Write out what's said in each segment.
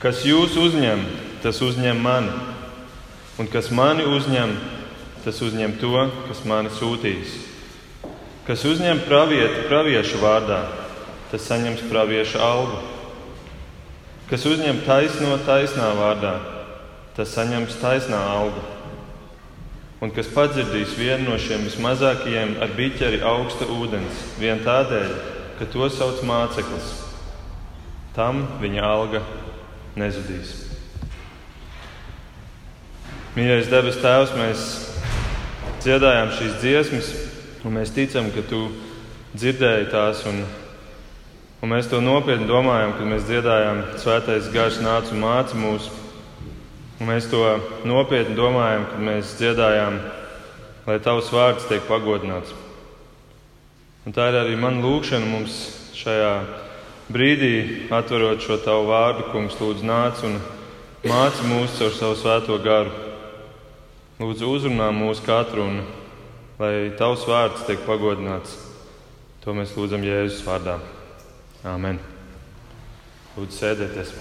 Kas jūs uzņem, tas uzņem mani, un kas mani uzņem, tas uzņem to, kas mani sūtīs. Kas uzņem pravieti praviešu vārdā, tas saņems pravieša algu. Kas uzņem taisno taisnā vārdā, tas saņems taisnā algu. Un kas padzirdīs vienu no šiem vismazākajiem ar biķeri augsta ūdens, vien tādēļ, ka to sauc māceklis, tam viņa alga nezudīs. Mīļais debes Tēvs, mēs dziedājām šīs dziesmas, un mēs ticam, ka Tu dzirdēji tās. Un, un mēs to nopietni domājam, kad mēs dziedājām Svētais Gars nāca un māca mūs. Un mēs to nopietni domājam, kad mēs dziedājām, lai Tavs vārds tiek pagodināts. Un tā ir arī mana lūkšana mums šajā brīdī, atverot šo Tavu vārdu, Kungs, lūdzu, nāc un māci mūs caur savu svēto garu. Lūdzu, uzrunā mūsu katru un lai Tavs vārds tiek pagodināts. To mēs lūdzam Jēzus vārdā. Āmen. Lūdzu, sēdieties!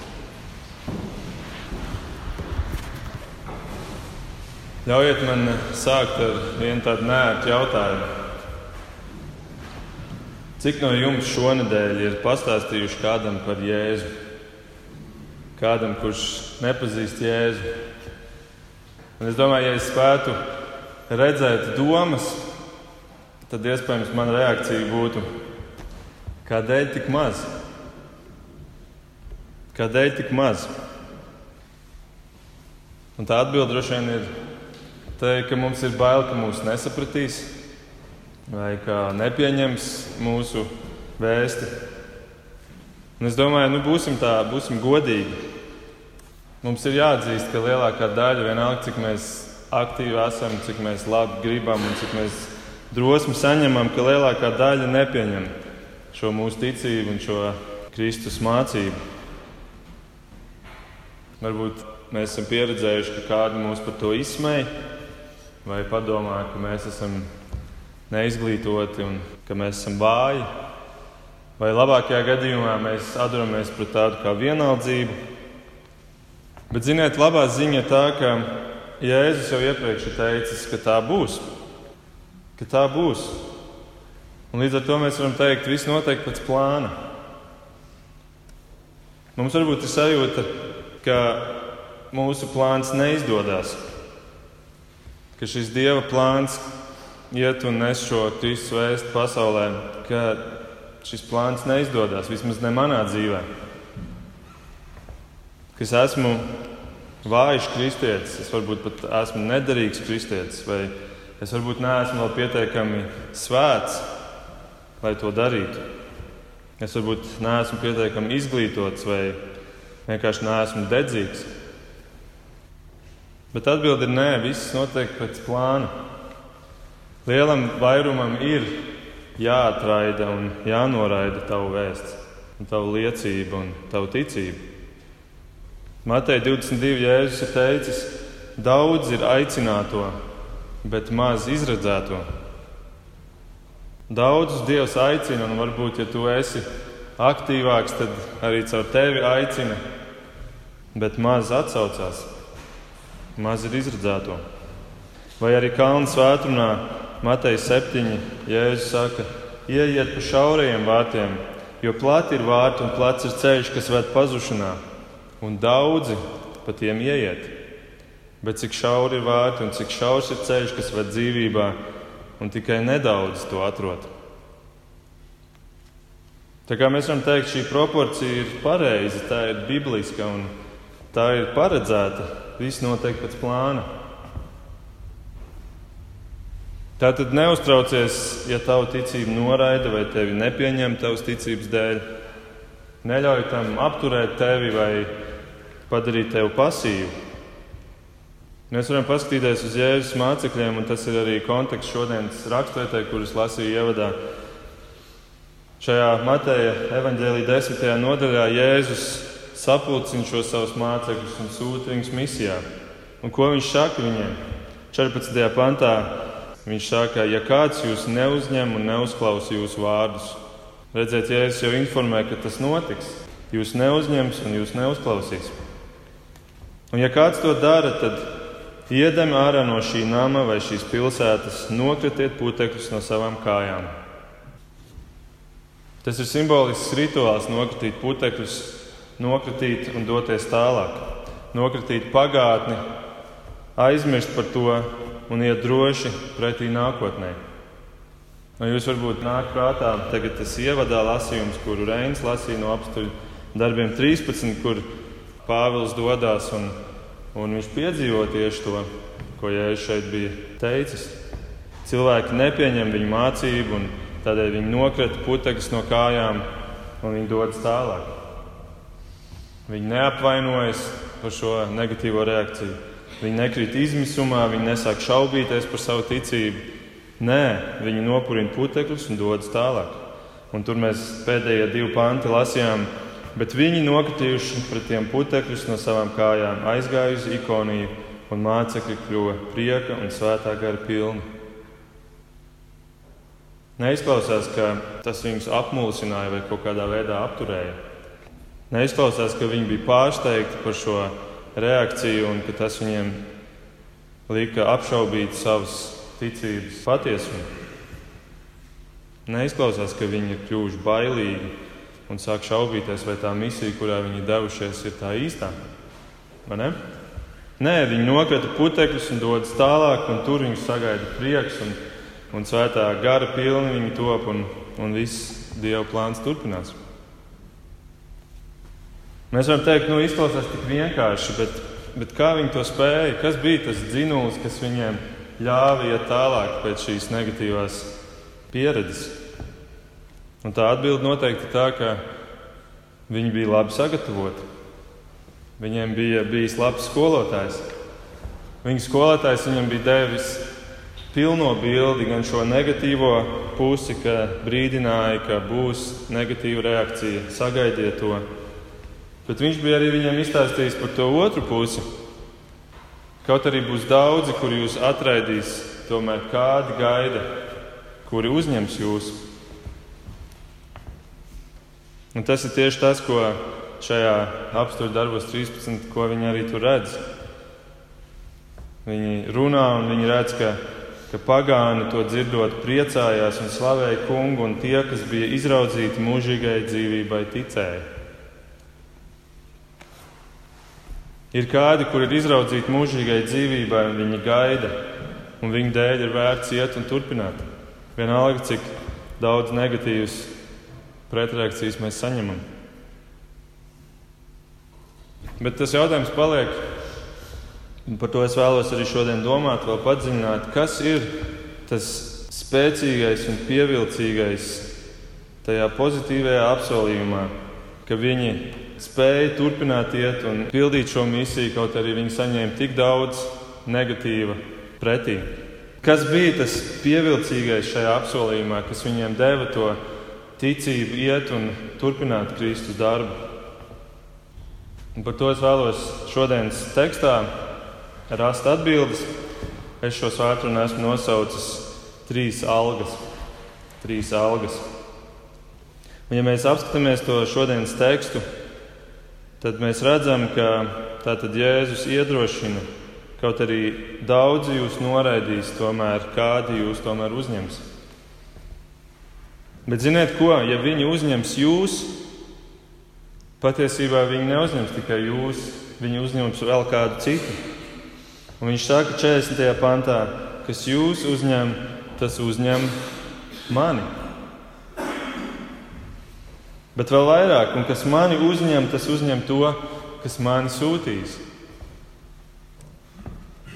Ļaujiet man sākt ar vienu tādu nērtu jautājumu. Cik no jums šonadēļ ir pastāstījuši kādam par Jēzu? Kādam, kurš nepazīst Jēzu? Un es domāju, ja es spētu redzēt domas, tad iespējams mana reakcija būtu, kādēļ tik maz? Kādēļ tik maz? Un tā atbilde droši vien ir teikt, ka mums ir bail, ka mūs nesapratīs vai ka nepieņems mūsu vēsti. Un es domāju, nu būsim tā, būsim godīgi. Mums ir jāatzīst, ka lielākā daļa, vienalga cik mēs aktīvi esam, cik mēs labi gribam un cik mēs drosmi saņemam, ka lielākā daļa nepieņem šo mūsu ticību un šo Kristus mācību. Varbūt mēs esam pieredzējuši, ka kādi mūs par to izsmēja vai padomā, ka mēs esam neizglītoti un ka mēs esam vāji. Vai labākajā gadījumā mēs atduramies pret tādu kā vienaldzību. Bet, ziniet, labā ziņa tā, ka Jēzus jau iepriekš ir teicis, ka tā būs. Ka tā būs. Un līdz ar to mēs varam teikt, viss notiek pēc plāna. Mums varbūt ir sajūta, ka mūsu plāns neizdodas ka šis Dieva plāns iet un nes šo Kristus vēstu pasaulē, ka šis plāns neizdodas vismaz ne manā dzīvē. Ka es esmu vājš kristietis, es varbūt pat esmu nederīgs kristietis, vai es varbūt neesmu vēl pietiekami svēts, lai to darītu. Es varbūt neesmu pietiekami izglītots vai vienkārši neesmu dedzīgs. Bet atbildi ir nē, viss notiek pēc plāna. Lielam vairumam ir jāatraida un jānoraida tavu vēsts, un tavu liecību un tavu ticību. Matei 22. Jēzus ir teicis, daudz ir aicināto, bet maz izredzēto. Daudzus Dievs aicina, un varbūt, ja tu esi aktīvāks, tad arī caur tevi aicina, bet maz atsaucās maz ir izredzēto. Vai arī Kalnu svētdienā, Mateja 7. Jēzus saka, ieiet pa šaurajiem vārtiem, jo plati ir vārti un plats ir ceļš, kas ved pazušanā, un daudzi pa tiem ieiet. Bet cik šauri ir vārti un cik šaurs ir ceļš, kas ved dzīvībā, un tikai nedaudz to atrod. Tā kā mēs varam teikt, šī proporcija ir pareiza, tā ir bibliska un tā ir paredzēta viss notiek pēc plāna. Tātad neuztraucies, ja tavu ticību noraida vai tevi nepieņem tavas ticības dēļ. Neļauj tam apturēt tevi vai padarīt tevi pasīvu. Mēs varam paskatīties uz Jēzus mācekļiem, un tas ir arī konteksts šodienas raksturētē, kurus lasīju ievadā. Šajā Mateja evaņģēlī desmitajā nodaļā Jēzus sapulcina šos savus mācekļus un sūta viņus misijā. Un ko viņš saka viņiem? 14. pantā viņš saka, ja kāds jūs neuzņem un neuzklausa jūsu vārdus, redziet, Jēzus jau informē, ka tas notiks. Jūs neuzņems un jūs neuzklausīs. Un, ja kāds to dara, tad iedami ārā no šī nama vai šīs pilsētas, nokritiet putekļus no savām kājām. Tas ir simbolisks rituāls nokritīt putekļus, nokritīt un doties tālāk. Nokritīt pagātni, aizmirst par to un iet droši pretī nākotnē. Nu, jūs varbūt nāk prātā tagad tas ievadā lasījums, kuru Reinis lasīja no apstuļu darbiem 13, kur Pāvils dodas un, un viņš piedzīvo tieši to, ko Jēzus šeit bija teicis. Cilvēki nepieņem viņu mācību, un tādēļ viņi nokrita putekļus no kājām un viņi dodas tālāk. Viņi neapvainojas par šo negatīvo reakciju. Viņi nekrīt izmisumā, viņi nesāk šaubīties par savu ticību. Nē, viņi nopurina putekļus un dodas tālāk. Un tur mēs pēdējie divi panti lasījām, bet viņi nokritījuši pret tiem putekļus no savām kājām, aizgāja uz ikoniju, un mācekļi kļuva prieka un svētā gara pilni. Neizklausās, ka tas viņus apmulsināja vai kaut kādā veidā apturēja. Neizklausās, ka viņi bija pārsteigti par šo reakciju un ka tas viņiem lika apšaubīt savas ticības patiesumu. Neizklausās, ka viņi ir kļuvuši bailīgi un sāk šaubīties, vai tā misija, kurā viņi devušies, ir tā īstā. Nē, viņi nokrita putekļus un dodas tālāk, un tur viņus sagaida prieks un, un svētā gara pilni viņi top, un, un viss Dieva plāns turpinās. Mēs varam teikt, nu, izklausās tik vienkārši, bet, bet kā viņi to spēja? Kas bija tas dzinulis, kas viņiem ļāva iet tālāk pēc šīs negatīvās pieredzes? Un tā atbilde noteikti tā, ka viņi bija labi sagatavoti. Viņiem bija bijis labs skolotājs. Viņa skolotājs viņam bija devis pilno bildi, gan šo negatīvo pusi, ka brīdināja, ka būs negatīva reakcija, sagaidiet to. Bet viņš bija arī viņam izstāstījis par to otru pusi. Kaut arī būs daudzi, kuri jūs atraidīs, tomēr kādi gaida, kuri uzņems jūs. Un tas ir tieši tas, ko šajā apstākļu darbos 13, ko viņi arī tur redz. Viņi runā un viņi redz, ka, ka pagāni to dzirdot, priecājās un slavēja kungu, un tie, kas bija izraudzīti mūžīgai dzīvībai, ticēja. Ir kādi, kur ir izraudzīti mūžīgai dzīvībai, un viņi gaida, un viņu dēļ ir vērts iet un turpināt. Vienalga, cik daudz negatīvas pretreakcijas mēs saņemam. Bet tas jautājums paliek, un par to es vēlos arī šodien domāt, vēl padziļināt, kas ir tas spēcīgais un pievilcīgais tajā pozitīvajā apsolījumā, ka viņi spēja turpināt iet un pildīt šo misiju, kaut arī viņi saņēma tik daudz negatīva pretī. Kas bija tas pievilcīgais šajā apsolījumā, kas viņiem deva to ticību, iet un turpināt Kristus darbu? Un par to es vēlos šodienas tekstā rast atbildes. Es šo svētdienu esmu nosaucis trīs algas. Trīs algas. Un, ja mēs apskatāmies to šodienas tekstu, tad mēs redzam, ka tātad Jēzus iedrošina, kaut arī daudzi jūs noraidīs, tomēr kādi jūs tomēr uzņems. Bet ziniet ko, ja viņi uzņems jūs, patiesībā viņi neuzņems tikai jūs, viņi uzņems vēl kādu citu. Un viņš saka 40. pantā, kas jūs uzņem, tas uzņem mani. Bet vēl vairāk, un kas mani uzņem, tas uzņem to, kas mani sūtīs.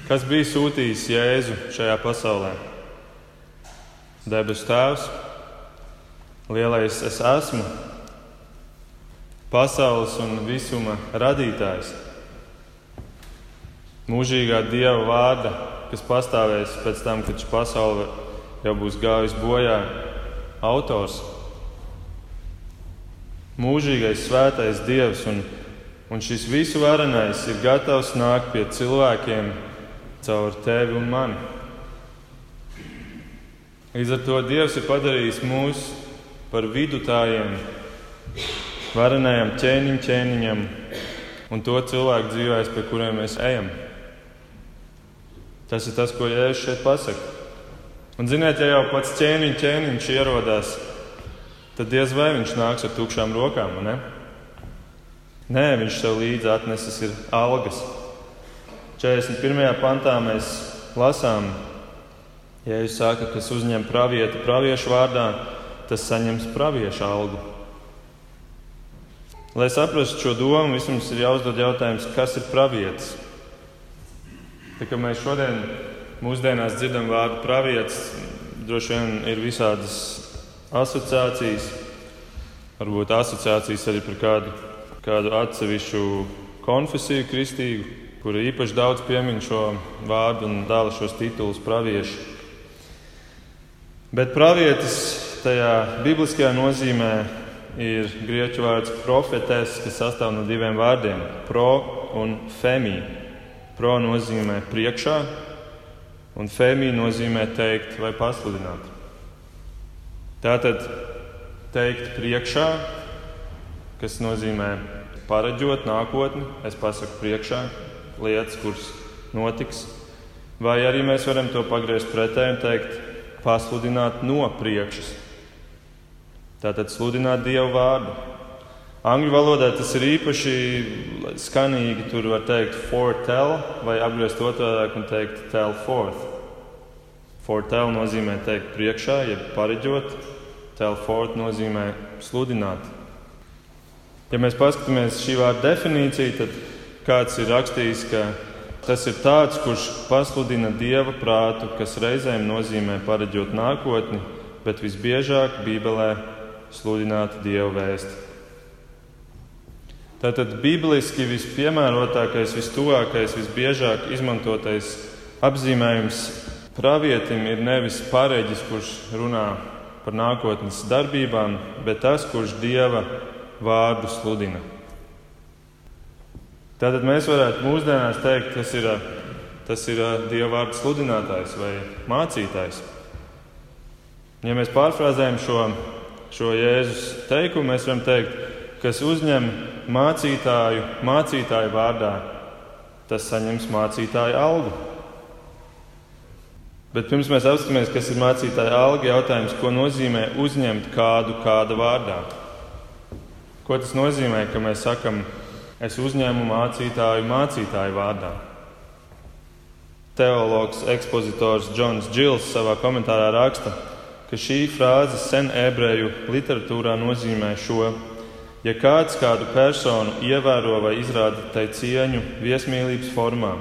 Kas bija sūtījis Jēzu šajā pasaulē? Debesu Tēvs, lielais es esmu, pasaules un visuma radītājs, mūžīgā Dieva vārda, kas pastāvēs pēc tam, kad šī pasaule jau būs gājusi bojā, autors mūžīgais svētais Dievs, un, un šis visu varenais ir gatavs nākt pie cilvēkiem caur tevi un mani. Līdz ar to Dievs ir padarījis mūs par vidutājiem, varenajam ķēniņam, ķēniņam, un to cilvēku dzīvēs, pie kuriem mēs ejam. Tas ir tas, ko Jēzus šeit pasaka. Un, ziniet, ja jau pats ķēniņš, ķēniņš ierodās, tad diez vai viņš nāks ar tukšām rokām. Ne? Nē, viņš sev līdzi atnesis ir algas. 41. pantā mēs lasām, ja jūs sakat, kas uzņem pravietu praviešu vārdā, tas saņems praviešu algu. Lai saprastu šo domu, vispirms ir jāuzdod jautājums, kas ir pravietis. Tā kā mēs šodien mūsdienās dzirdam vārdu pravietis, droši vien ir visādas asociācijas, varbūt asociācijas arī par kādu, kādu atsevišķu konfesiju kristīgu, kura īpaši daudz piemin šo vārdu un dāla šos titulus pravieši. Bet pravietis tajā bibliskajā nozīmē ir grieķu vārds profetes, kas sastāv no diviem vārdiem - pro un femī. Pro nozīmē priekšā, un femī nozīmē teikt vai pasludināt. Tātad teikt priekšā, kas nozīmē pareģot nākotni, es pasaku priekšā lietas, kuras notiks, vai arī mēs varam to pagriezt pretēji un teikt, pasludināt no priekšas Tātad sludināt Dievu vārdu. Angļu valodā tas ir īpaši skanīgi. Tur var teikt foretell vai apgriezt otrādi un teikt tell forth. Foretell nozīmē teikt priekšā, jeb pareģot. Tell forth nozīmē sludināt. Ja mēs paskatāmies šī vārda definīciju, tad kāds ir rakstījis, ka tas ir tāds, kurš pasludina dieva prātu, kas reizēm nozīmē pareģot nākotni, bet visbiežāk Bībelē sludināt Dieva vēsti. Tātad bibliski vispiemērotākais, vistuvākais, visbiežāk izmantotais apzīmējums pravietim ir nevis pareģis, kurš runā par nākotnes darbībām, bet tas, kurš Dieva vārdu sludina. Tātad mēs varētu mūsdienās teikt, tas ir, tas ir Dieva vārdu sludinātājs vai mācītājs. Ja mēs pārfrāzējam šo šo Jēzus teikumu, mēs varam teikt, kas uzņem mācītāju, mācītāju vārdā, tas saņems mācītāju algu. Bet pirms mēs apskatāmies, kas ir mācītāja alga, jautājums, ko nozīmē uzņemt kādu kāda vārdā. Ko tas nozīmē, ka mēs sakam, es uzņēmu mācītāju mācītāju vārdā? Teologs, ekspozitors Džons Džils savā komentārā raksta, ka šī frāze sen ebreju literatūrā nozīmē šo: ja kāds kādu personu ievēro vai izrāda tai cieņu viesmīlības formā,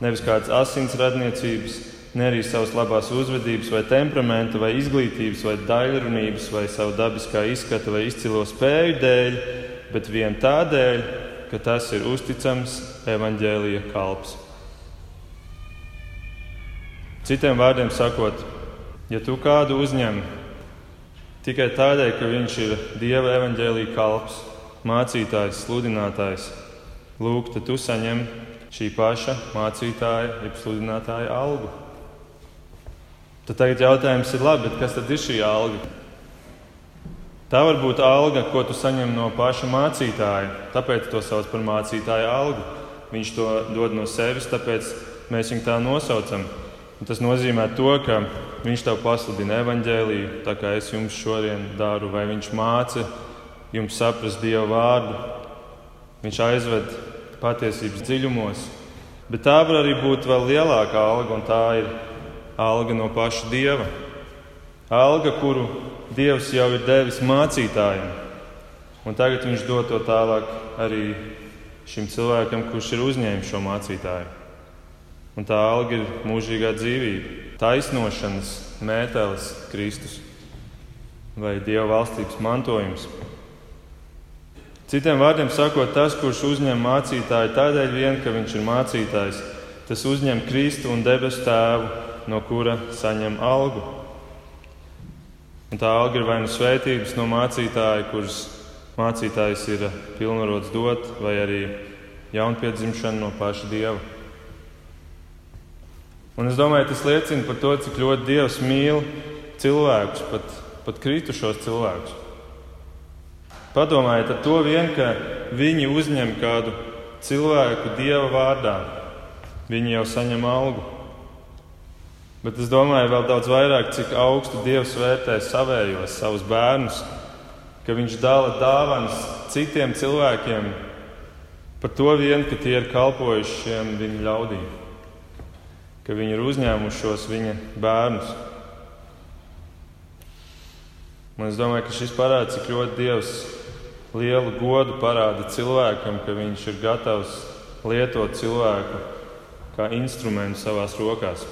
nevis kādas asins radniecības, ne arī savas labās uzvedības, vai temperamenta, vai izglītības, vai daļrunības, vai savu dabiskā izskata vai izcilo spēju dēļ, bet vien tādēļ, ka tas ir uzticams evaņģēlīja kalps. Citiem vārdiem sakot, Ja tu kādu uzņem tikai tādēļ, ka viņš ir Dieva evaņģēlīja kalps, mācītājs, sludinātājs, lūk, tad tu saņem šī paša mācītāja, jeb sludinātāja algu. Tad tagad jautājums ir, labi, kas tad ir šī alga? Tā var būt alga, ko tu saņem no paša mācītāja, tāpēc to sauc par mācītāja algu. Viņš to dod no sevis, tāpēc mēs viņu tā nosaucam. Un tas nozīmē to, ka viņš tev pasludina evaņģēlīju, tā kā es jums šodien daru, vai viņš māca jums saprast Dieva vārdu. Viņš aizved patiesības dziļumos. Bet tā var arī būt vēl lielāka alga, un tā ir alga no paša Dieva. Alga, kuru Dievs jau ir devis mācītājiem, un tagad viņš dod to tālāk arī šim cilvēkam, kurš ir uzņēmis šo mācītāju. Un tā alga ir mūžīgā dzīvība, taisnošanas mētelis Kristus vai Dieva valstības mantojums. Citiem vārdiem sakot, tas, kurš uzņem mācītāju tādēļ vien, ka viņš ir mācītājs, tas uzņem Kristu un debesu tēvu, no kura saņem algu. Un tā alga ir vai nu svētības no mācītāja, kuras mācītājs ir pilnvarots dot, vai arī jaunpiedzimšana no paša Dieva. Un es domāju, tas liecina par to, cik ļoti Dievs mīl cilvēkus, pat, pat kritušos cilvēkus. Padomājiet ar to vien, ka viņi uzņem kādu cilvēku dieva vārdā, viņi jau saņem algu. Bet es domāju vēl daudz vairāk, cik augstu Dievs vērtē savējos, savus bērnus, ka Viņš dala dāvanas citiem cilvēkiem par to vien, ka tie ir kalpojuši šiem viņa ļaudīm, ka viņi ir uzņēmuši šos viņa bērnus. Un es domāju, ka šis parāda, cik ļoti Dievs lielu godu parāda cilvēkam, ka viņš ir gatavs lietot cilvēku kā instrumentu savās rokās.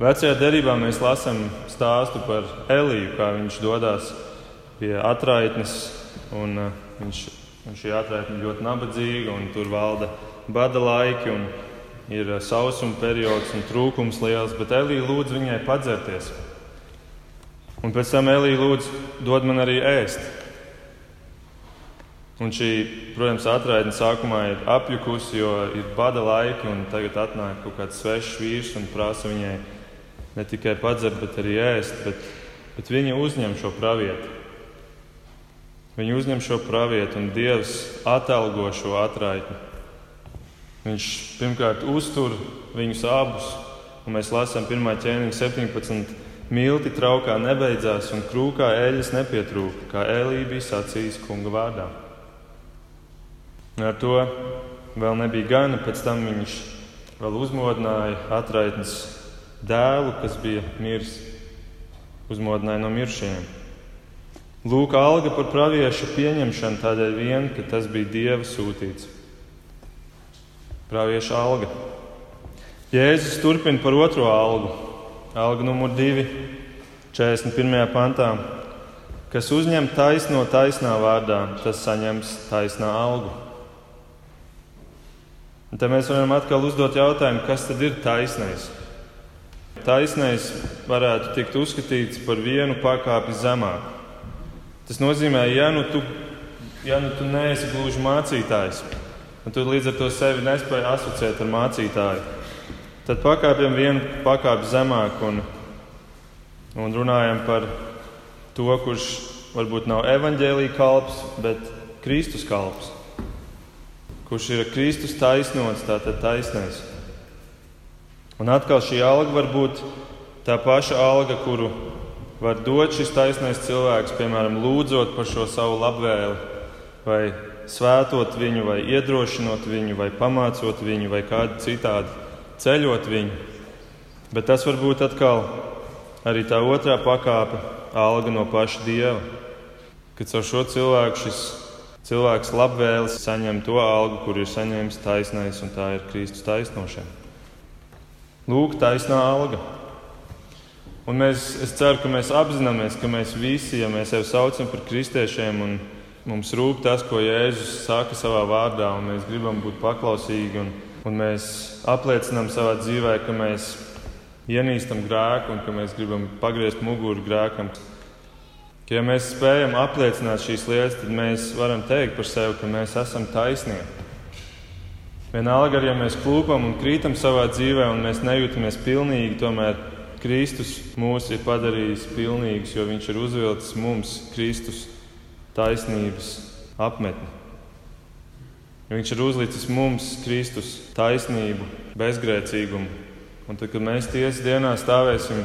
Vecajā derībā mēs lasām stāstu par Eliju, kā viņš dodas pie atraitnes. Un, uh, viņš, un šī atraitne ir ļoti nabadzīga, un tur valda bada laiki, un ir uh, sausuma periods un trūkums liels. Bet Elija lūdz viņai padzerties. Un pēc tam Elija lūdz, dod man arī ēst. Un šī, protams, atraitne sākumā ir apjukusi, jo ir bada laiki, un tagad atnāk kaut kāds svešs vīrs un prasa viņai ne tikai padzert, bet arī ēst, bet, bet viņi uzņem šo pravietu. Viņi uzņem šo pravietu, un Dievs atalgo šo atraitni. Viņš pirmkārt uztur viņus abus, un mēs lasām 1. ķēniņa 17. Milti traukā nebeidzās, un krūkā eļļas nepietrūka, kā Elīja bija sacījis kunga vārdā. Ar to vēl nebija gana, pēc tam viņš vēl uzmodināja atraitnes dēlu, kas bija miris, uzmodināja no miršiem. Lūk, alga par praviešu pieņemšanu tādēļ vien, ka tas bija Dieva sūtīts. Pravieša alga. Jēzus turpina par otro algu. Alga numur divi, 41. pantā. Kas uzņem taisno taisnā vārdā, tas saņems taisnā algu. Un te mēs varam atkal uzdot jautājumu, kas tad ir taisnais? Taisnais varētu tikt uzskatīts par vienu pakāpi zemāk. Tas nozīmē, ja nu tu, ja nu tu neesi gluži mācītājs, un tu līdz ar to sevi nespēji asociēt ar mācītāju, tad pakāpjam vienu pakāpi zemāk un, un runājam par to, kurš varbūt nav evaņģēlīja kalps, bet Kristus kalps. Kurš ir Kristus taisnots, tātad taisnais. Un atkal šī alga var būt tā paša alga, kuru var dot šis taisnais cilvēks, piemēram, lūdzot par šo savu labvēli, vai svētot viņu, vai iedrošinot viņu, vai pamācot viņu, vai kādu citādi ceļot viņu. Bet tas var būt atkal arī tā otrā pakāpe, alga no paša dieva. Kad caur šo cilvēku šis cilvēks labvēlis saņem to algu, kur ir saņēmis taisnais, un tā ir Kristus taisnošana. Lūk, taisnā alga. Un mēs, es ceru, ka mēs apzināmies, ka mēs visi, ja mēs sevi saucam par kristiešiem, un mums rūp tas, ko Jēzus saka savā vārdā, un mēs gribam būt paklausīgi, un, un mēs apliecinām savā dzīvē, ka mēs ienīstam grēku un ka mēs gribam pagriezt muguru grēkam. Ka, ja mēs spējam apliecināt šīs lietas, tad mēs varam teikt par sevi, ka mēs esam taisnīgi. Vienalga, ja mēs klūpam un krītam savā dzīvē, un mēs nejūtamies pilnīgi, tomēr Kristus mūs ir padarījis pilnīgus, jo Viņš ir uzvilcis mums Kristus taisnības apmetni. Viņš ir uzlicis mums Kristus taisnību, bezgrēcīgumu. Un tad, kad mēs tiesas dienā stāvēsim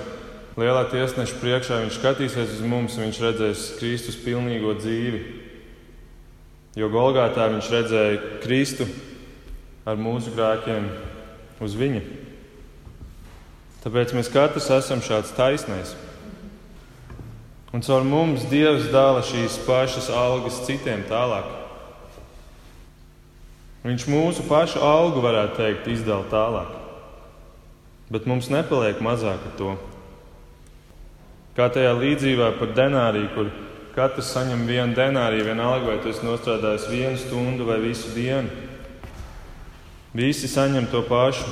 lielā tiesneša priekšā, viņš skatīsies uz mums, viņš redzēs Kristus pilnīgo dzīvi. Jo Golgātā viņš redzēja Kristu ar mūsu grēkiem uz viņa. Tāpēc mēs katrs esam šāds taisnais. Un caur mums Dievs dāla šīs pašas algas citiem tālāk. Viņš mūsu pašu algu, varētu teikt, izdala tālāk. Bet mums nepaliek mazāk ar to. Kā tajā līdzībā par denāriju, kur katrs saņem vienu denāriju, vienalga vai tas nostrādājis vienu stundu vai visu dienu. Visi saņem to pašu,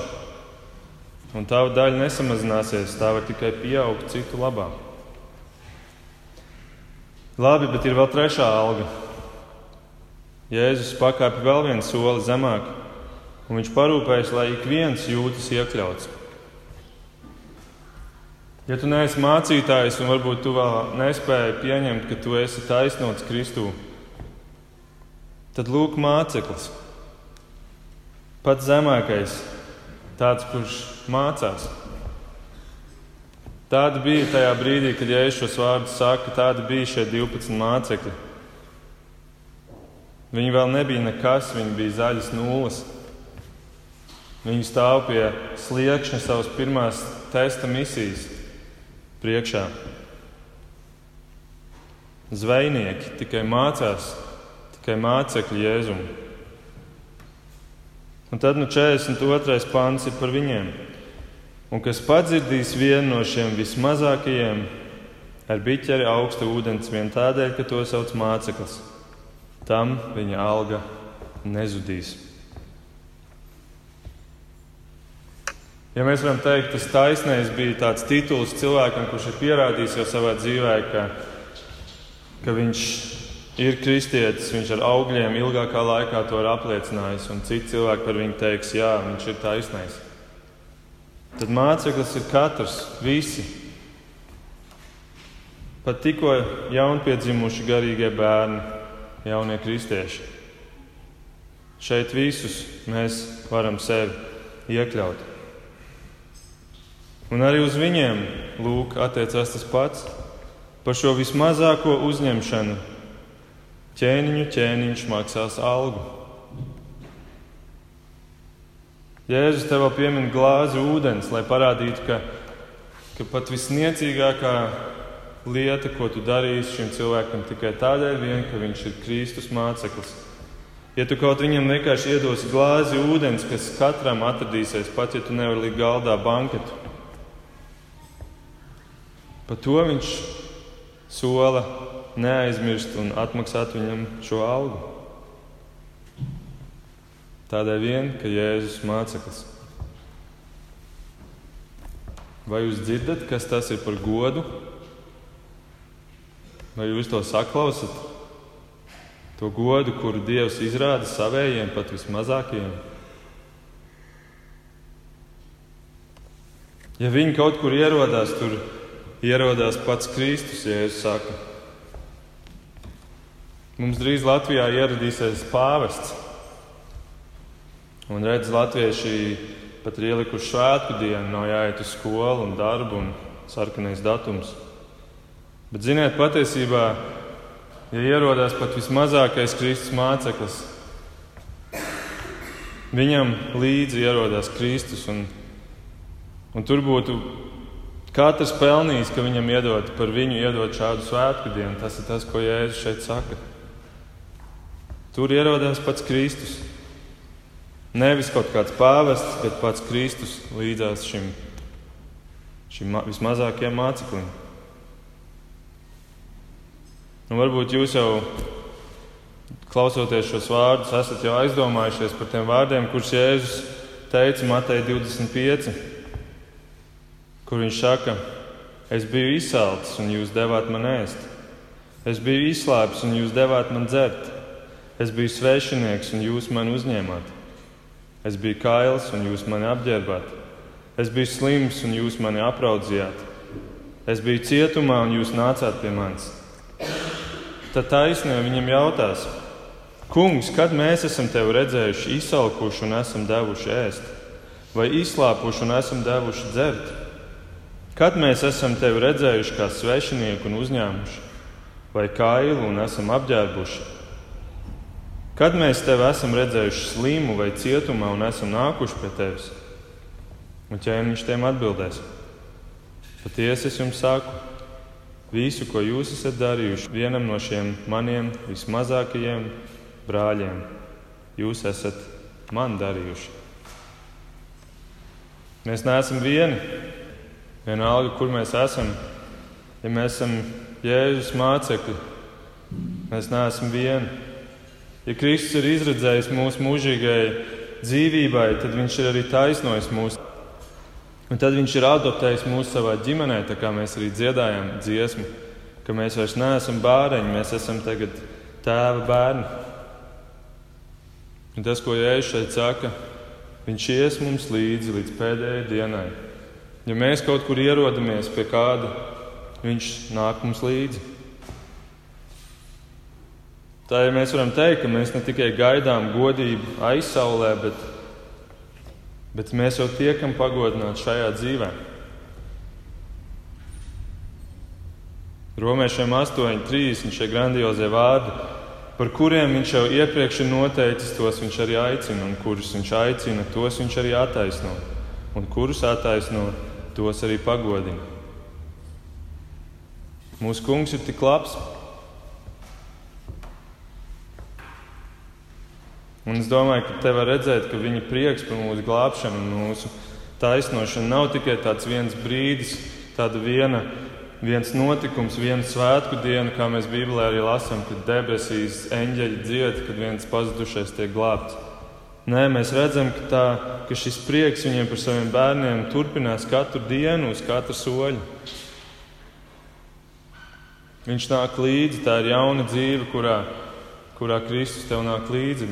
un tava daļa nesamazināsies, tā var tikai pieaugt citu labā. Labi, bet ir vēl trešā alga. Jēzus pakāpja vēl vienu soli zemāk, un viņš parūpējas, lai ik viens jūtas iekļauts. Ja tu neesi mācītājs, un varbūt tu vēl nespēji pieņemt, ka tu esi taisnots Kristū, Tad lūk, māceklis, pats zemākais, tāds, kurš mācās. Tāda bija tajā brīdī, kad Jēzus šos vārdus saka, tādi bija šie 12 mācekļi. Viņi vēl nebija nekas, viņi bija zaļas nulles. Viņi stāv pie sliekšņa savas pirmās testa misijas priekšā. Zvejnieki tikai mācās, tikai mācekļi Jēzum. Un tad nu 42. pāns ir par viņiem. Un kas padzirdīs vienu no šiem vismazākajiem ar biķeri augsta ūdens vien tādēļ, ka to sauc māceklis, tam viņa alga nezudīs. Ja mēs varam teikt, tas taisnais bija tāds tituls cilvēkam, kurš ir pierādījis jau savā dzīvē, ka, ka viņš ir kristietis, viņš ar augļiem ilgākā laikā to ir apliecinājis, un citi cilvēki par viņu teiks, jā, viņš ir taisnais. Tad māceklis ir katrs, visi. Pat tikko jaunpiedzimuši garīgie bērni, jaunie kristieši. Šeit visus mēs varam sevi iekļaut. Un arī uz viņiem lūk, attiecās tas pats. Par šo vismazāko uzņemšanu ķēniņu ķēniņš maksās algu. Jēzus tev piemin glāzi ūdens, lai parādītu, ka, ka pat visniecīgākā lieta, ko tu darīsi šim cilvēkam, tikai tādēļ, vien, ka viņš ir Kristus māceklis. Ja tu kaut viņam vienkārši iedosi glāzi ūdens, kas katram atradīsies, pat ja tu nevari likt galdā banketu, Par to viņš sola neaizmirst un atmaksāt viņam šo algu. Tādēļ vien, ka Jēzus māceklis. Vai jūs dzirdat, kas tas ir par godu? Vai jūs to saklausat? To godu, kuru Dievs izrāda savējiem, pat vismazākajiem. Ja viņi kaut kur ierodās, tur ierodās pats Kristus, ja es saku. Mums drīz Latvijā ieradīsies pāvests. Un redz, latvieši pat ir ielikuši svētku dienu, nav jāiet uz skolu un darbu un sarkanais datums. Bet ziniet, patiesībā, ja ierodās pat vismazākais Kristus māceklis, viņam līdzi ierodās Kristus. Un, un tur būtu Katrs pelnījis, ka viņam iedod par viņu iedot šādu svētku dienu. Tas ir tas, ko Jēzus šeit saka. Tur ierodās pats Kristus. Nevis kaut kāds pāvests, bet pats Kristus līdzās šim, šim vismazākajam māceklim. Un varbūt jūs jau klausoties šos vārdus, esat jau aizdomājušies par tiem vārdiem, kurus Jēzus teica Matei 25 kur viņš saka, es biju izsalcis un jūs devāt man ēst. Es biju izslēpts un jūs devāt man dzert. Es biju svešinieks un jūs mani uzņēmāt. Es biju kails un jūs mani apģērbāt. Es biju slims un jūs mani apraudzījāt. Es biju cietumā un jūs nācāt pie manis. Tad taisnē viņam jautās, Kungs, kad mēs esam tevi redzējuši izsalkuši un esam devuši ēst, vai izslāpuši un esam devuši dzert? Kad mēs esam tevi redzējuši kā svešinieku un uzņēmuši, vai kailu un esam apģērbuši? Kad mēs tevi esam redzējuši slimu vai cietumā un esam nākuši pie tevis? Un ķēniņš tiem atbildēs: Patiesi es jums saku, visu, ko jūs esat darījuši vienam no šiem maniem vismazākajiem brāļiem, jūs esat man darījuši. Mēs neesam vieni. Vienalga, kur mēs esam, ja mēs esam Jēzus mācekļi, mēs neesam vieni. Ja Kristus ir izredzējis mūsu mūžīgai dzīvībai, tad Viņš ir arī taisnojis mūsu. Un tad Viņš ir adoptējis mūsu savā ģimenē, tā kā mēs arī dziedājam dziesmu, ka mēs vairs neesam bērni, mēs esam tagad tēva bērni. Un tas, ko Jēzus šeit saka, Viņš ies mums līdzi līdz pēdējai dienai. Ja mēs kaut kur ierodamies pie kāda, viņš nāk mums līdzi. Tā ir mēs varam teikt, ka mēs ne tikai gaidām godību aizsaulē, bet, bet mēs jau tiekam pagodināti šajā dzīvē. Romiešiem 8,30 šie grandiozie vārdi, par kuriem viņš jau iepriekš ir noteicis, tos viņš arī aicina, un kurus viņš aicina, tos viņš arī attaisno, un kurus attaisno, tos arī pagodina. Mūsu kungs ir tik labs, Un es domāju, ka te var redzēt, ka viņa prieks par mūsu glābšanu un mūsu taisnošanu nav tikai tāds viens brīdis, tāda viena, viens notikums, viena svētku diena, kā mēs Bībelē arī lasām, kad debesīs eņģeļi dzied, kad viens pazudušais tiek glābts. Nē, mēs redzam, ka, tā, ka šis prieks viņiem par saviem bērniem turpinās katru dienu, uz katru soļu. Viņš nāk līdzi, tā ir jauna dzīve, kurā, kurā Kristus tev nāk līdzi.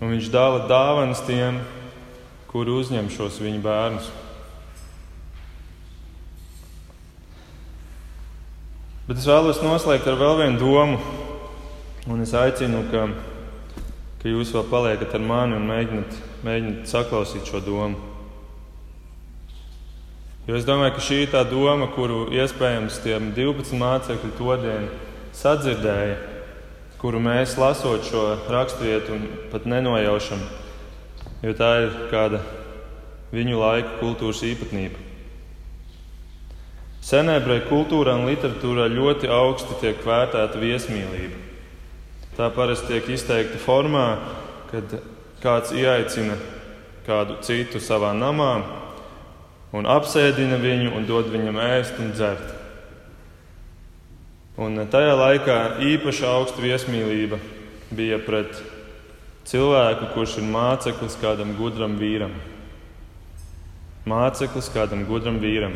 Un viņš dāvā dāvanas tiem, kuri uzņem šos viņa bērnus. Bet es vēlos noslēgt ar vēl vienu domu, un es aicinu, ka, ka jūs vēl paliekat ar mani un mēģināt, mēģināt saklausīt šo domu. Jo es domāju, ka šī ir tā doma, kuru iespējams tiem 12 mācekļi to dienu sadzirdēja kuru mēs lasot šo raksturvietu pat nenojaušam, jo tā ir kāda viņu laika kultūras īpatnība. Senēbrei kultūrā un literatūrā ļoti augsti tiek vērtēta viesmīlība. Tā parasti tiek izteikta formā, kad kāds ieaicina kādu citu savā namā un apsēdina viņu un dod viņam ēst un dzert. Un tajā laikā īpaši augsta viesmīlība bija pret cilvēku, kurš ir māceklis kādam gudram vīram. Māceklis kādam gudram vīram.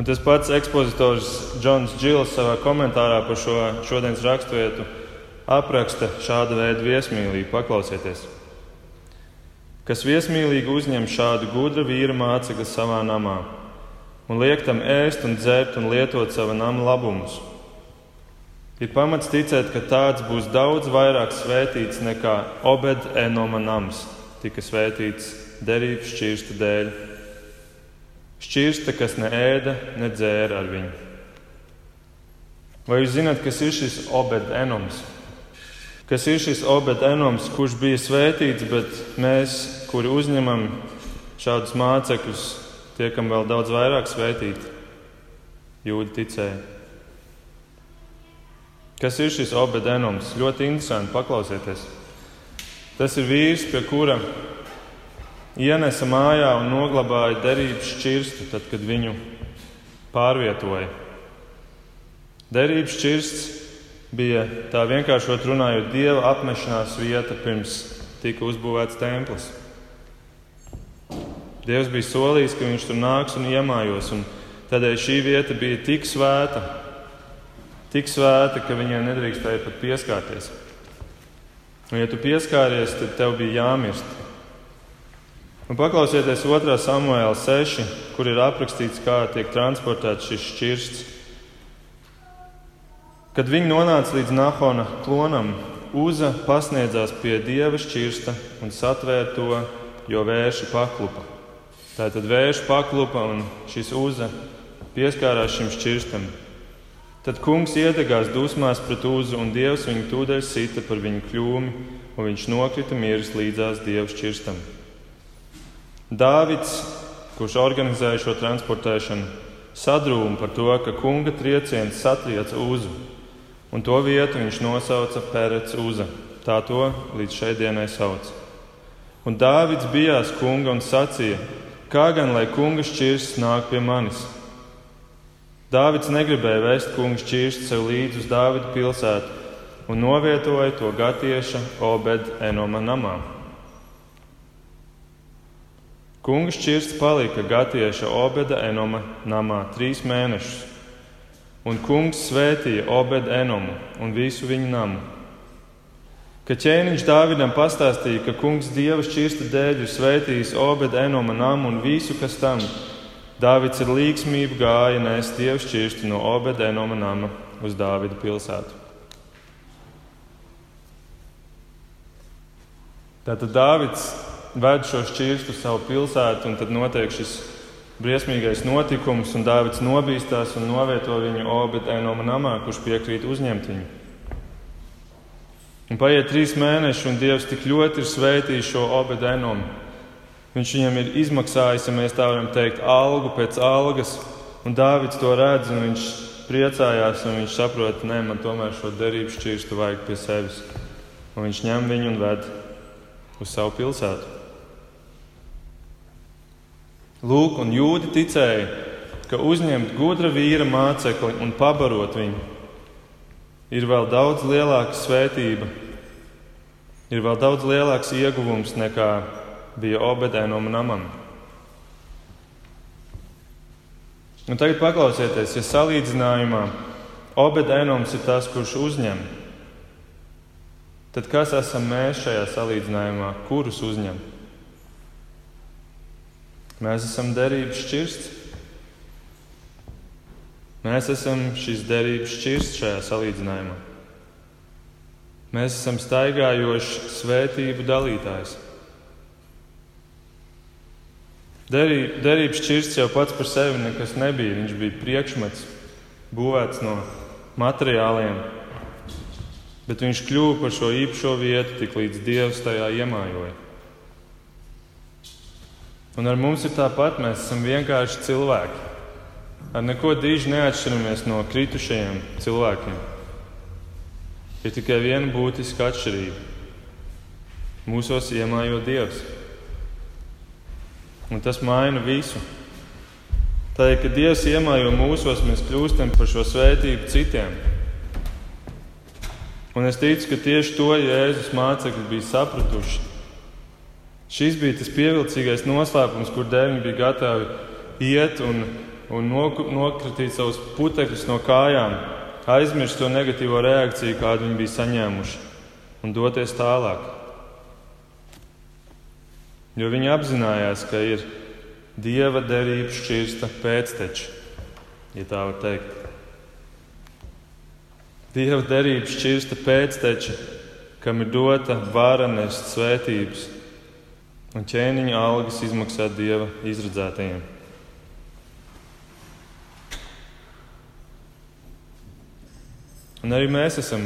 Un tas pats ekspozitors Džons Džils savā komentārā par šo šodienas raksturvietu apraksta šādu veidu viesmīlību. Paklausieties! Kas viesmīlīgi uzņem šādu gudra vīra mācekli savā namā un liek tam ēst un dzert un lietot sava nama labumus Ir pamats ticēt, ka tāds būs daudz vairāk svētīts nekā Obed-Enoma nams, tika svētīts derības šķirsta dēļ. Šķirsta, kas ne ēda, ne dzēra ar viņu. Vai jūs zināt, kas ir šis Obed-Enoms? Kas ir šis Obed-Enoms, kurš bija svētīts, bet mēs, kuri uzņemam šādus mācekļus, tiekam vēl daudz vairāk svētīti? Jūdi ticēja. Kas ir šis obedenums? Ļoti interesanti paklausieties. Tas ir vīrs, pie kura ienesa mājā un noglabāja derības šķirstu, tad, kad viņu pārvietoja. Derības šķirsts bija tā vienkāršot runājot, dieva apmešanās vieta pirms tika uzbūvēts templis. Dievs bija solījis, ka viņš tur nāks un iemājos, un tādēļ šī vieta bija tik svēta, tik svēta, ka viņai nedrīkstēja pat pieskarties. Un, ja tu pieskāries, tad tev bija jāmirst. Un paklausieties 2. samuēlā 6, kur ir aprakstīts, kā tiek transportēts šis šķirsts. Kad viņi nonāca līdz Nahona klonam, Uza pasniedzās pie dieva šķirsta un satvēra to, jo vērši paklupa. Tātad vērši paklupa un šis Uza pieskārās šim šķirstam. Tad kungs iedegās dusmās pret Uzu, un Dievs viņu tūdaļ sita par viņu kļūmi, un viņš nokrita miris līdzās Dieva šķirstam. Dāvids, kurš organizēja šo transportēšanu, sadrūma par to, ka kunga trieciens satrieca Uzu, un to vietu viņš nosauca Pērets Uza. Tā to līdz šai dienai sauc. Un Dāvids bijās kunga un sacīja: Kā gan lai kunga šķirsts nāk pie manis? Dāvids negribēja vest kungu šķirstu sev līdzi uz Dāvida pilsētu un novietoja to gatieša Obed-Enoma namā. Kunga šķirsts palika gatieša Obeda-Enoma namā trīs mēnešus, un kungs svētīja Obed-Enomu un visu viņa namu. Kad ķēniņš Dāvidam pastāstīja, ka kungs dieva šķirsta dēļ ir svētījis Obed-Enoma namu un visu, kas tam ir Dāvids ar līgsmību gāja nēst dievu šķirstu no Obedēnoma nama uz Dāvida pilsētu. Tātad Dāvids ved šo šķirstu savu pilsētu, un tad notiek šis briesmīgais notikums, un Dāvids nobīstās un novieto viņu Obed-Enoma namā, kurš piekrīt uzņemt viņu. Un paiet trīs mēneši, un Dievs tik ļoti ir svētījis šo Obed-Enomu. Viņš viņam ir izmaksājis, ja mēs tā varam teikt, algu pēc algas, un Dāvids to redz, un viņš priecājās, un viņš saprot, ka man tomēr šo derību šķirstu vajag pie sevis. Un viņš ņem viņu un ved uz savu pilsētu. Lūk, un jūdi ticēja, ka uzņemt gudra vīra mācekli un pabarot viņu ir vēl daudz lielāka svētība, ir vēl daudz lielāks ieguvums nekā bija obedēnam namam. Un tagad paklausieties, ja salīdzinājumā obedēnums ir tas, kurš uzņem, tad kas esam mēs šajā salīdzinājumā, kurus uzņemt? Mēs esam derības šķirsts. Mēs esam šīs derības šķirsts šajā salīdzinājumā. Mēs esam staigājošs svētību dalītājs. Derība, derības šķirsts jau pats par sevi nekas nebija. Viņš bija priekšmets, būvēts no materiāliem, bet viņš kļuva par šo īpašo vietu, tik līdz Dievs tajā iemājoja. Un ar mums ir tāpat, mēs esam vienkārši cilvēki. Ar neko diži neatšķiramies no kritušajiem cilvēkiem. Ir tikai viena būtiska atšķirība. Mūsos iemājo Dievs. Un tas maina visu. Tā ir, ka Dievs iemājo mūsos, mēs kļūstam par šo svētību citiem. Un es ticu, ka tieši to Jēzus mācekļi bija sapratuši Šis bija tas pievilcīgais noslēpums, kur dēļ bija gatavi iet un, un nokritīt savus putekļus no kājām, aizmirst to negatīvo reakciju, kādu viņi bija saņēmuši, un doties tālāk. Jo viņi apzinājās, ka ir dieva derība šķirsta pēcteči, ja tā var teikt. Dieva derība šķirsta pēcteči, kam ir dota vara nest svētības un ķēniņa algas izmaksāt dieva izredzētajiem. Un arī mēs esam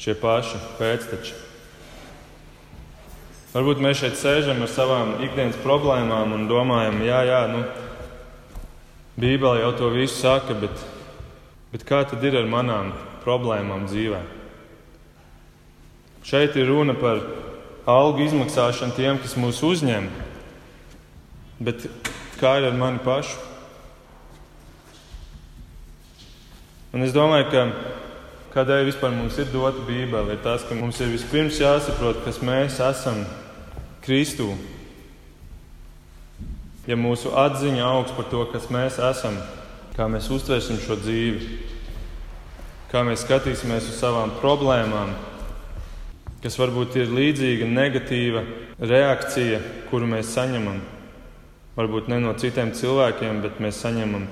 šie paši pēcteči. Varbūt mēs šeit sēžam ar savām ikdienas problēmām un domājam, jā, jā, nu, Bībele jau to visu saka, bet, bet kā tad ir ar manām problēmām dzīvē? Šeit ir runa par algu izmaksāšanu tiem, kas mūs uzņem. Bet kā ir ar mani pašu? Un es domāju, ka kādēļ vispār mums ir dota Bībele, ir tas, ka mums ir vispirms jāsaprot, kas mēs esam Kristū. Ja mūsu atziņa augs par to, kas mēs esam, kā mēs uztversim šo dzīvi, kā mēs skatīsimies uz savām problēmām, kas varbūt ir līdzīga negatīva reakcija, kuru mēs saņemam. Varbūt ne no citiem cilvēkiem, bet mēs saņemam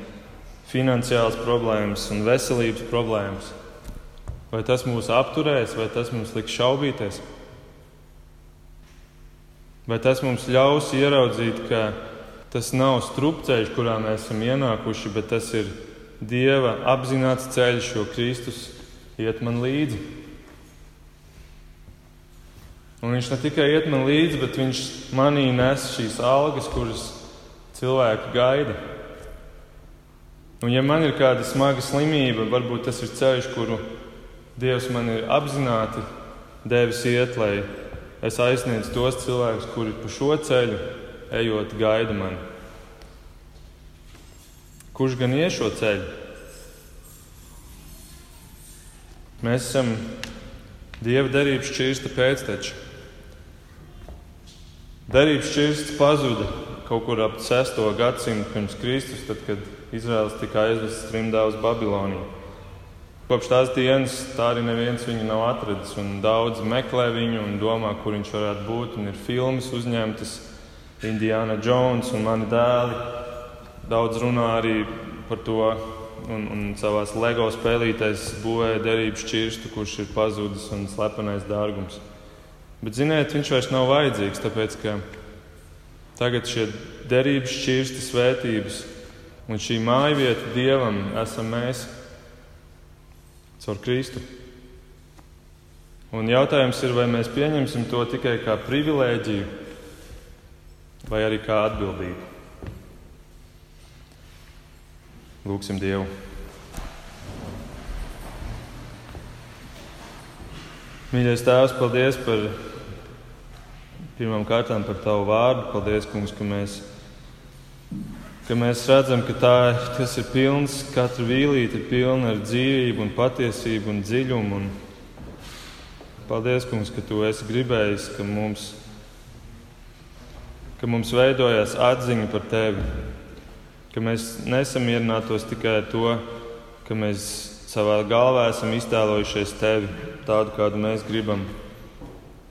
finansiālas problēmas un veselības problēmas. Vai tas mūs apturēs, vai tas mums liks šaubīties? Vai tas mums ļaus ieraudzīt, ka tas nav strupceļš, kurā mēs esam ienākuši, bet tas ir Dieva apzināts ceļš, jo Kristus iet man līdzi? Un viņš ne tikai iet man līdzi, bet viņš manī nes šīs algas, kuras cilvēki gaida. Un, ja man ir kāda smaga slimība, varbūt tas ir ceļš, kuru Dievs man ir apzināti devis iet, lai es aizsniedzu tos cilvēkus, kuri pa šo ceļu ejot, gaida mani. Kurš gan ies šo ceļu? Mēs esam Dieva derības šķirsta pēcteči. Derības šķirsts pazuda kaut kur ap 6. gadsimtu pirms Kristus, tad, kad Izraels tika aizvests trimdā uz Babiloniju. Kopš tās dienas tā arī neviens viņu nav atradzis, un daudzi meklē viņu un domā, kur viņš varētu būt. Ir filmas uzņemtas, Indiana Jones un mani dēli. Daudz runā arī par to, un, un savā LEGO spēlītēs būvēja derības šķirstu, kurš ir pazudis un slepenais dārgums. Bet, ziniet, viņš vairs nav vajadzīgs, tāpēc ka tagad šie derības šķirsti, svētības un šī māja vieta Dievam esam mēs caur Kristu. Un jautājums ir, vai mēs pieņemsim to tikai kā privilēģiju vai arī kā atbildību. Lūksim Dievu. Mīļais Tēvs, paldies par pirmām kārtām par Tavu vārdu. Paldies, Kungs, ka mēs, ka mēs redzam, ka tā, tas ir pilns, katra vīlīte ir pilna ar dzīvību un patiesību un dziļumu. Un paldies, Kungs, ka Tu esi gribējis, ka mums, ka mums veidojas atziņa par Tevi ka mēs nesamierinātos tikai ar to, ka mēs savā galvā esam iztēlojušies tevi tādu, kādu mēs gribam.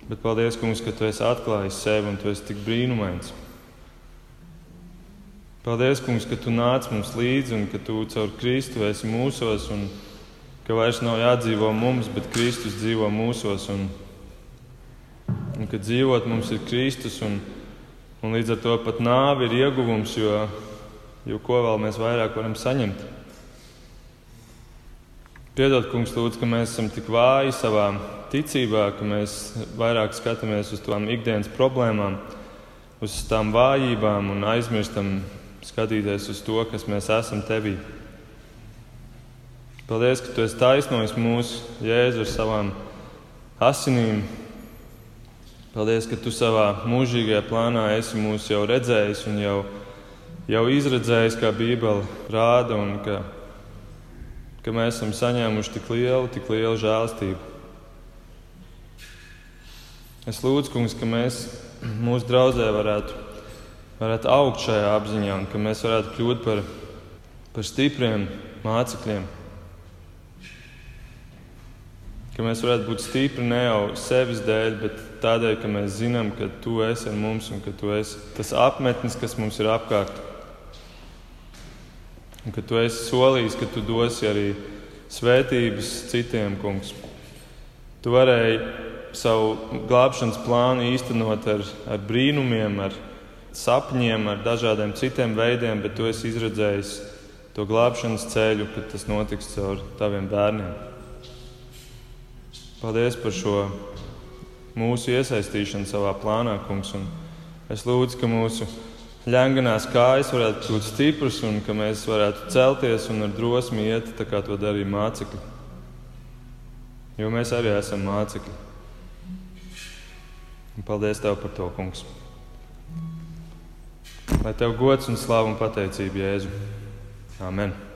Bet paldies, Kungs, ka tu esi atklājis sevi un tu esi tik brīnumains. Paldies, Kungs, ka tu nāc mums līdzi un ka tu caur Kristu esi mūsos un ka vairs nav jādzīvo mums, bet Kristus dzīvo mūsos. Un, un ka dzīvot mums ir Kristus un, un līdz ar to pat nāve ir ieguvums, jo jo ko vēl mēs vairāk varam saņemt. Piedod, kungs, lūdzu, ka mēs esam tik vāji savā ticībā, ka mēs vairāk skatāmies uz tām ikdienas problēmām, uz tām vājībām un aizmirstam skatīties uz to, kas mēs esam tevī. Paldies, ka tu esi taisnojis mūsu jēzu ar savām asinīm. Paldies, ka tu savā mūžīgajā plānā esi mūs jau redzējis un jau jau izredzējis, kā Bībele rāda, un ka, ka mēs esam saņēmuši tik lielu, tik lielu žēlstību. Es lūdzu, kungs, ka mēs mūsu draudzē varētu, varētu augt šajā apziņā, un ka mēs varētu kļūt par, par stipriem mācekļiem. Ka mēs varētu būt stipri ne jau sevis dēļ, bet tādēļ, ka mēs zinām, ka tu esi ar mums un ka tu esi tas apmetnis, kas mums ir apkārt. Un ka tu esi solījis, ka tu dosi arī svētības citiem, kungs. Tu varēji savu glābšanas plānu īstenot ar, ar brīnumiem, ar sapņiem, ar dažādiem citiem veidiem, bet tu esi izredzējis to glābšanas ceļu, kad tas notiks caur taviem bērniem. Paldies par šo mūsu iesaistīšanu savā plānā, kungs. Un es lūdzu, ka mūsu ļenganās kājas varētu būt stipras un ka mēs varētu celties un ar drosmi iet tā, kā to darīja mācekļi. Jo mēs arī esam mācekļi. Un paldies Tev par to, Kungs. Lai Tev gods un slāva un pateicība Jēzu. Amen.